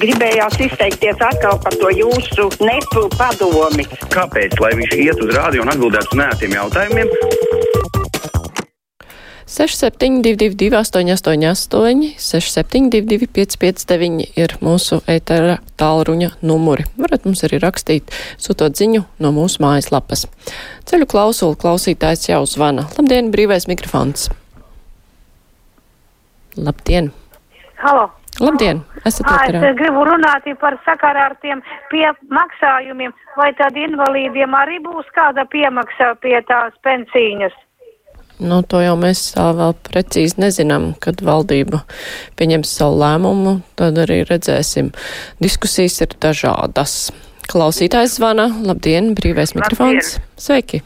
gribējās izteikties atkal par to jūsu nepu padomi. Kāpēc? Lai viņš iet uz rādio un atbildētu uz nētiem jautājumiem. 6722, 888, 672, 559 ir mūsu ētera tālruņa numuri. Varat mums arī rakstīt, sūtot ziņu no mūsu mājaslapas. Ceļu klausulu klausītājs jau zvana. Labdien, brīvais mikrofons! Labdien! Halo! Labdien! Esat ēterā. es gribu runāt par sakarā ar tiem piemaksājumiem, vai tad invalīdiem arī būs kāda piemaksa pie tās pensīņas? Nu, to jau mēs tā vēl precīzi nezinām, kad valdība pieņems savu lēmumu, tad arī redzēsim. Diskusijas ir dažādas. Klausītājs zvana. Labdien, brīvais mikrofons. Sveiki!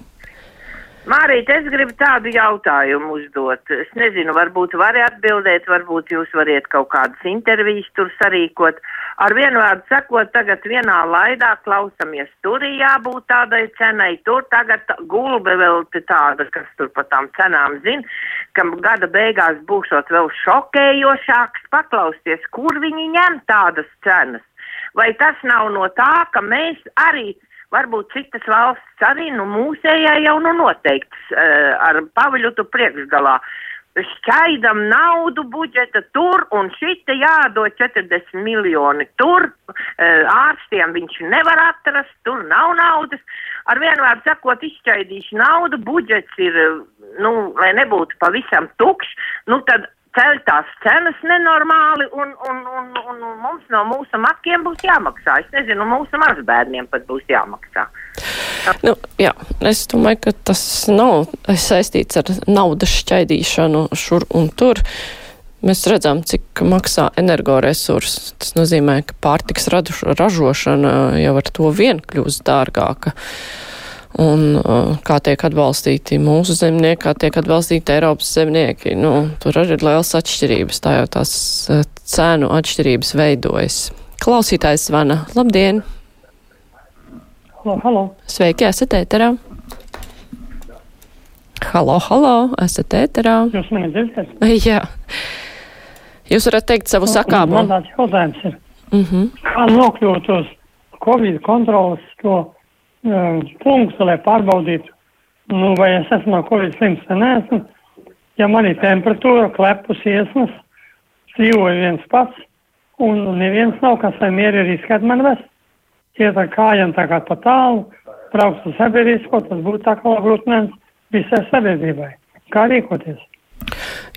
Mārīt, es gribu tādu jautājumu uzdot. Es nezinu, varbūt vari atbildēt, varbūt jūs variet kaut kādas intervijas tur sarīkot. Ar vienu vārdu sakot, tagad vienā laidā klausamies, tur ir jābūt tādai cenai, tur tagad gulbe vēl tāda, kas tur par tām cenām zina, ka gada beigās būšot vēl šokējošāks paklausties, kur viņi ņem tādas cenas. Vai tas nav no tā, ka mēs arī varbūt citas valsts arī, nu mūsējā jau nu noteikts uh, ar paviļutu priekšgalā. Šķaidam naudu budžeta tur un šita jādod 40 miljoni tur, uh, ārstiem viņš nevar atrast, tur nav naudas. Ar vienu vārdu sakot, izšķaidīšu naudu, budžets ir, nu, lai nebūtu pavisam tukšs, nu tad ceļ tās cenas nenormāli un, un, un, un, mums no mūsu makiem būs jāmaksā. Es nezinu, mūsu mazbērniem pat būs jāmaksā. Nu, jā, es domāju, ka tas nav saistīts ar naudas šķaidīšanu šur un tur. Mēs redzam, cik maksā energoresursi. Tas nozīmē, ka pārtiks ražošana jau ar to vien kļūst dārgāka. Un uh, kā tiek atbalstīti mūsu zemnieki, kā tiek atbalstīti Eiropas zemnieki, nu, tur arī ir liels atšķirības. Tā jau tās uh, cēnu atšķirības veidojas. Klausītājs zvana. Labdien! Halo, halo. Sveiki, esat ēterā. Halo, halo, esat ēterā. Jūs mani dzirdat? Jā. Jūs varat teikt savu sakāmo. Man tāds jautājums ir. Mm -hmm. Kā nokļūt uz Covid kontrolas to punktu, lai pārbaudītu, nu, vai es esmu no Covid slims vai neesmu. Ja man ir temperatūra, klepus iesmas, dzīvoju viens pats, un neviens nav, kas vai mieri riskat man vest. Iet ar kājām tā kā pa tālu, braukt uz sabiedrisko, tas būtu tā kā grūtnēns visai sabiedrībai. Kā rīkoties?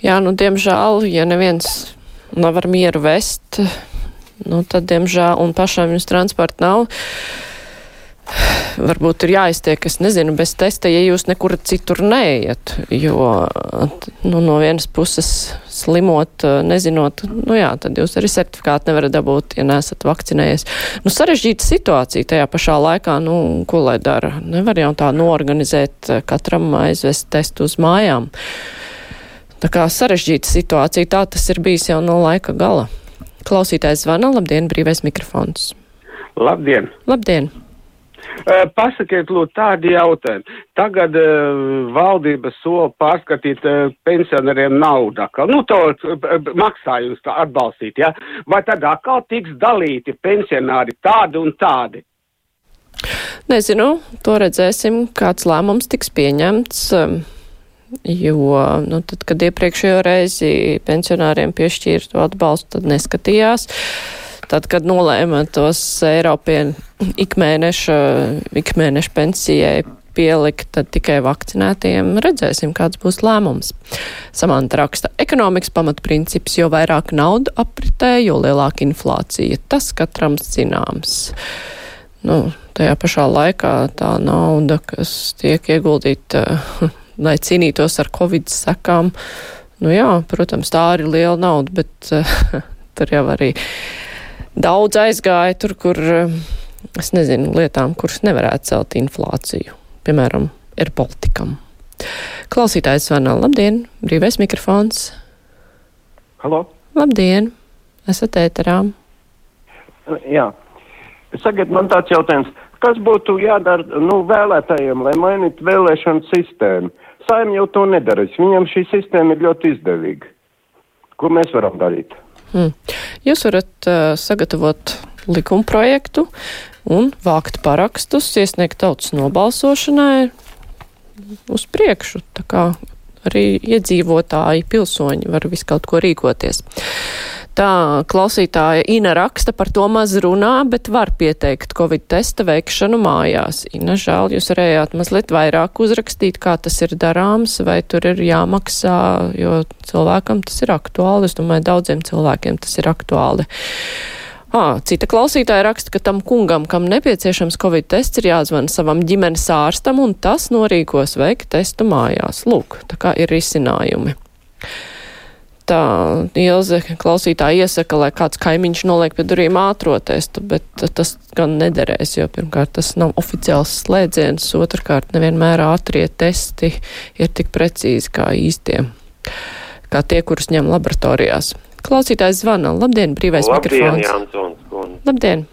Jā, nu, diemžēl, ja neviens nevar mieru vest, nu, tad, diemžēl, un pašam jums transporta nav. Varbūt ir jāiztiek, es nezinu, bez testa, ja jūs nekur citur neiet, jo, nu, no vienas puses slimot, nezinot, nu jā, tad jūs arī certifikātu nevarat dabūt, ja neesat vakcinējies. Nu, sarežģīta situācija tajā pašā laikā, nu, ko lai dara? Nevar jau tā norganizēt katram aizvest testu uz mājām. Tā kā sarežģīta situācija, tā tas ir bijis jau no laika gala. Klausītājs zvana, labdien, brīvais mikrofons. Labdien! Labdien! Uh, pasakiet, lūdzu, tādi jautājumi. Tagad uh, valdība sola pārskatīt uh, pensionāriem naudu. atkal. Nu, to uh, maksājums tā atbalstīt, ja? Vai tad atkal tiks dalīti pensionāri tādi un tādi? Nezinu, to redzēsim, kāds lēmums tiks pieņemts. Um, Jo, nu, tad, kad iepriekšējo reizi pensionāriem piešķīra to atbalstu, tad neskatījās. Tad, kad nolēma tos Eiropien ikmēneša, ikmēneša pensijai pielikt, tikai vakcinētiem redzēsim, kāds būs lēmums. Samanta raksta, ekonomikas pamatprincips, jo vairāk nauda apritē, jo lielāka inflācija. Tas katram zināms. Nu, tajā pašā laikā tā nauda, kas tiek ieguldīta lai cīnītos ar covid sekām. Nu jā, protams, tā arī liela nauda, bet tur jau arī daudz aizgāja tur, kur, uh, es nezinu, lietām, kuras nevarētu celt inflāciju. Piemēram, ir politikam. Klausītājs zvana, labdien, brīvais mikrofons. Halo? Labdien, esat ēterā. Jā. Sakiet, man tāds jautājums. Kas būtu jādara nu, vēlētājiem, lai mainītu vēlēšanu sistēmu? Saim jau to nedarīs. Viņam šī sistēma ir ļoti izdevīga. Ko mēs varam darīt? Hmm. Jūs varat uh, sagatavot likumprojektu un vākt parakstus, iesniegt tautas nobalsošanai uz priekšu. Tā kā arī iedzīvotāji, pilsoņi var visu kaut ko rīkoties. Tā klausītāja Ina raksta par to maz runā, bet var pieteikt Covid testa veikšanu mājās. Ina, žēl, jūs varējāt mazliet vairāk uzrakstīt, kā tas ir darāms, vai tur ir jāmaksā, jo cilvēkam tas ir aktuāli. Es domāju, daudziem cilvēkiem tas ir aktuāli. À, cita klausītāja raksta, ka tam kungam, kam nepieciešams covid tests, ir jāzvana savam ģimenes ārstam, un tas norīkos veikt testu mājās. Lūk, tā kā ir risinājumi. Tā Ilze klausītāja iesaka, lai kāds kaimiņš noliek pie durvīm ātro testu, bet tas gan nederēs, jo pirmkārt tas nav oficiāls slēdziens, otrkārt nevienmēr ātrie testi ir tik precīzi kā īstie, kā tie, kurus ņem laboratorijās. Klausītājs zvana. Labdien, brīvais Labdien, mikrofons. Labdien.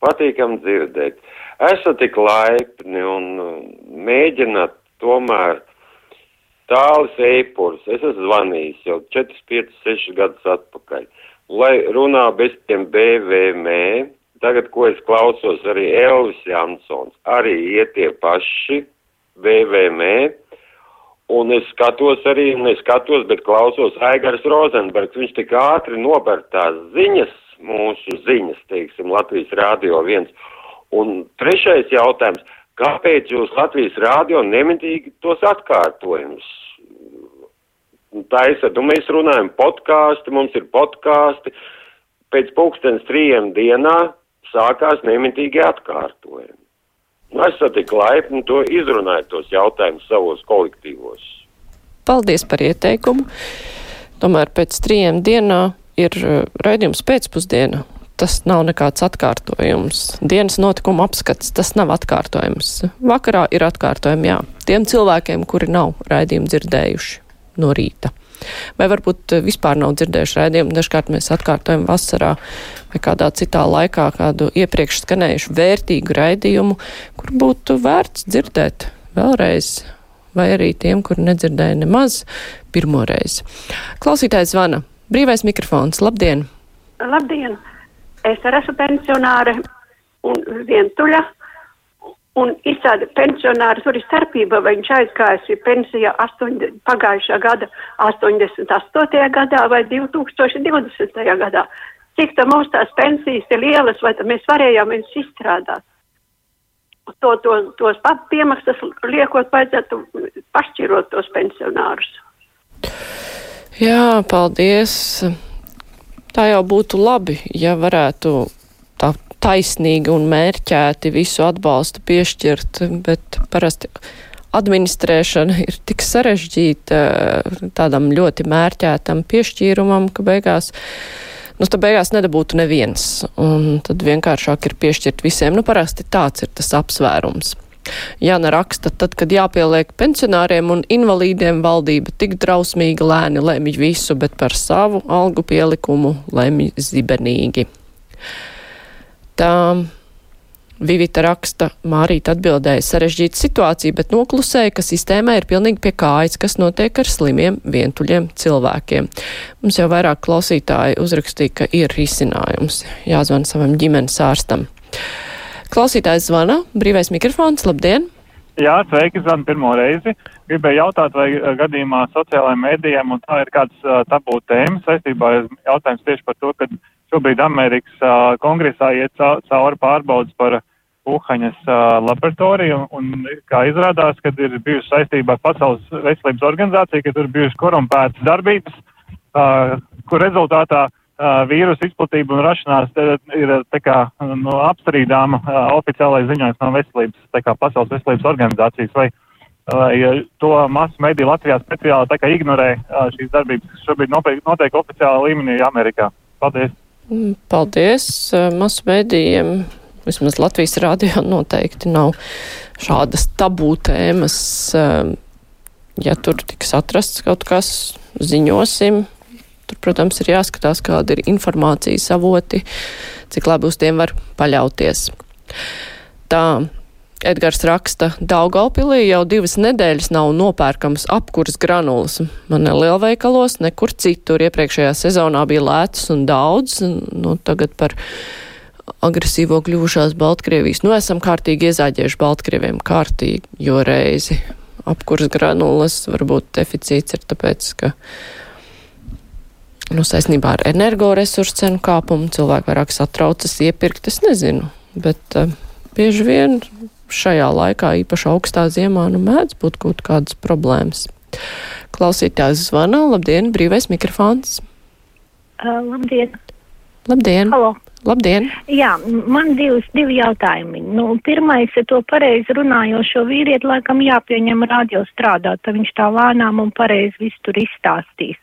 Patīkam dzirdēt. Esat tik laipni un uh, mēģināt tomēr tālus eipurus. Es esmu zvanījis jau 4, 5, 6 gadus atpakaļ. Lai runā bez tiem BVM, tagad, ko es klausos, arī Elvis Jansons, arī iet tie paši BVM. Un es skatos arī, un es skatos, bet klausos Aigars Rozenbergs. Viņš tik ātri nober tās ziņas, mūsu ziņas, teiksim, Latvijas Rādio viens. Un trešais jautājums, kāpēc jūs Latvijas Rādio nemitīgi tos atkārtojumus taisat? Un mēs runājam podkāsti, mums ir podkāsti. Pēc pulkstens trījiem dienā sākās nemitīgi atkārtojumi. Nu, esat tik laipni to izrunājot tos jautājumus savos kolektīvos. Paldies par ieteikumu. Tomēr pēc trījiem dienā ir uh, raidījums pēcpusdiena. Tas nav nekāds atkārtojums. Dienas notikuma apskats, tas nav atkārtojums. Vakarā ir atkārtojumi, jā. Tiem cilvēkiem, kuri nav raidījumu dzirdējuši no rīta. Vai varbūt uh, vispār nav dzirdējuši raidījumu, dažkārt mēs atkārtojam vasarā vai kādā citā laikā kādu iepriekš skanējušu vērtīgu raidījumu, kur būtu vērts dzirdēt vēlreiz, vai arī tiem, kuri nedzirdēja nemaz pirmo reizi. Klausītājs zvana. Brīvais mikrofons. Labdien! Labdien! Es arī esmu pensionāre un vientuļa. Un izsāda pensionāri, tur ir starpība, vai viņš aizgājis pensijā 8, pagājušā gada 88. gadā vai 2020. gadā. Cik tā mums tās pensijas ir lielas, vai mēs varējām viņus izstrādāt? To, to, tos piemaksas liekot, vajadzētu pašķirot tos pensionārus. Jā, paldies. Tā jau būtu labi, ja varētu tā taisnīgi un mērķēti visu atbalstu piešķirt, bet parasti administrēšana ir tik sarežģīta tādam ļoti mērķētam piešķīrumam, ka beigās, nu, tad beigās nedabūtu neviens. Un tad vienkāršāk ir piešķirt visiem. Nu, parasti tāds ir tas apsvērums. Jāna raksta, tad, kad jāpieliek pensionāriem un invalīdiem valdība tik drausmīgi lēni lemj visu, bet par savu algu pielikumu lemj zibenīgi. Tā Vivita raksta, Mārīta atbildēja sarežģīta situācija, bet noklusēja, ka sistēmai ir pilnīgi pie kājas, kas notiek ar slimiem, vientuļiem cilvēkiem. Mums jau vairāk klausītāji uzrakstīja, ka ir risinājums. Jāzvan savam ģimenes ārstam. Klausītājs zvana, brīvais mikrofons, labdien! Jā, sveiki, zvanu pirmo reizi. Gribēju jautāt, vai uh, gadījumā sociālajiem mēdījiem un tā ir kāds uh, tabū tēmas saistībā ar jautājums tieši par to, ka šobrīd Amerikas uh, kongresā iet cauri pārbaudas par Uhaņas uh, laboratoriju, un, un kā izrādās, kad ir bijusi saistībā ar Pasaules veselības organizāciju, ka tur ir bijušas korumpētas darbības, uh, kur rezultātā uh, vīrusu izplatība un rašanās ir kā nu, apstrīdāma uh, oficiālais ziņojums no veselības, kā Pasaules veselības organizācijas, vai, vai to masu mediju Latvijā speciāli kā ignorē uh, šīs darbības, kas šobrīd notiek, oficiālā līmenī Amerikā. Paldies! Paldies masu medijiem! Vismaz Latvijas rādio noteikti nav šādas tabū tēmas. Ja tur tiks atrasts kaut kas, ziņosim. Tur, protams, ir jāskatās, kāda ir informācijas avoti, cik labi uz tiem var paļauties. Tā Edgars raksta, Daugaupilī jau divas nedēļas nav nopērkams apkurs granulas. Man ne lielveikalos, nekur citur. Iepriekšējā sezonā bija lētas un daudz, nu tagad par agresīvo kļuvušās Baltkrievijas. Nu, esam kārtīgi iezāģējuši Baltkrieviem kārtīgi, jo reizi apkurs granulas varbūt deficīts ir tāpēc, ka nu, saistībā ar energoresursu cenu kāpumu cilvēki vairāk satraucas iepirkt, es nezinu, bet uh, bieži vien šajā laikā, īpaši augstā ziemā, nu mēdz būt kaut kādas problēmas. Klausītājs zvana, labdien, brīvais mikrofons. Uh, labdien! Labdien! Halo. Labdien! Jā, man divas, divi jautājumi. Nu, pirmais, to pareizi runājošo vīrieti, laikam jāpieņem radio strādāt, tad viņš tā lēnām un pareizi visu tur izstāstīs.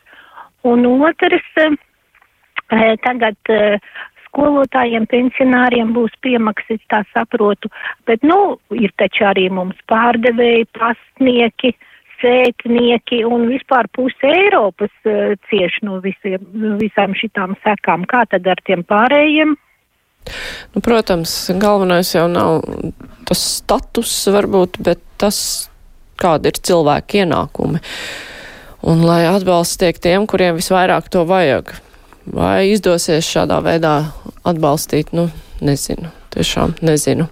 Un otrs, eh, tagad eh, skolotājiem, pensionāriem būs piemaksas, tā saprotu, bet, nu, ir taču arī mums pārdevēji, pastnieki, sētnieki un vispār puse Eiropas uh, cieš no visiem, visām šitām sekām. Kā tad ar tiem pārējiem? Nu, protams, galvenais jau nav tas status varbūt, bet tas, kāda ir cilvēka ienākumi. Un lai atbalsts tiek tiem, kuriem visvairāk to vajag. Vai izdosies šādā veidā atbalstīt, nu, nezinu, tiešām nezinu.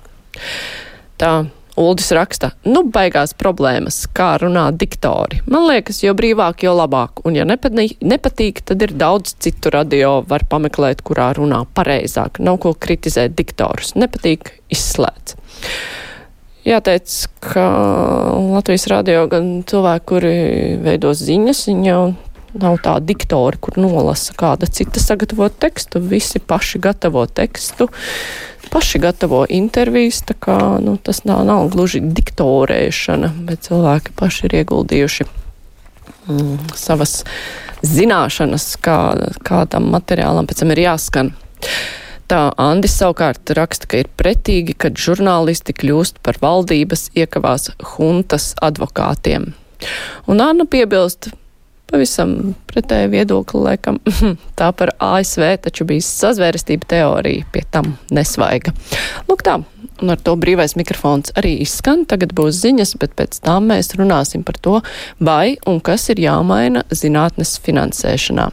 Tā. Uldis raksta, nu, baigās problēmas, kā runā diktori. Man liekas, jo brīvāk, jo labāk. Un, ja nepatīk, tad ir daudz citu radio, var pameklēt, kurā runā pareizāk. Nav ko kritizēt diktorus. Nepatīk, izslēdz. Jāteic, ka Latvijas radio gan cilvēki, kuri veido ziņas, viņi jau Nav tā diktori, kur nolasa kāda cita sagatavot tekstu. Visi paši gatavo tekstu, paši gatavo intervijas. Kā, nu, tas nav, nav gluži diktorēšana, bet cilvēki paši ir ieguldījuši mm, savas zināšanas, kā, kādam materiālam pēc tam ir jāskan. Tā Andis savukārt raksta, ka ir pretīgi, kad žurnālisti kļūst par valdības iekavās huntas advokātiem. Un Anna piebilst, Pavisam pretēji viedokli, laikam, tā par ASV taču bija sazvērestība teorija, pie tam nesvaiga. Lūk tā, un ar to brīvais mikrofons arī izskan. Tagad būs ziņas, bet pēc tam mēs runāsim par to, vai un kas ir jāmaina zinātnes finansēšanā.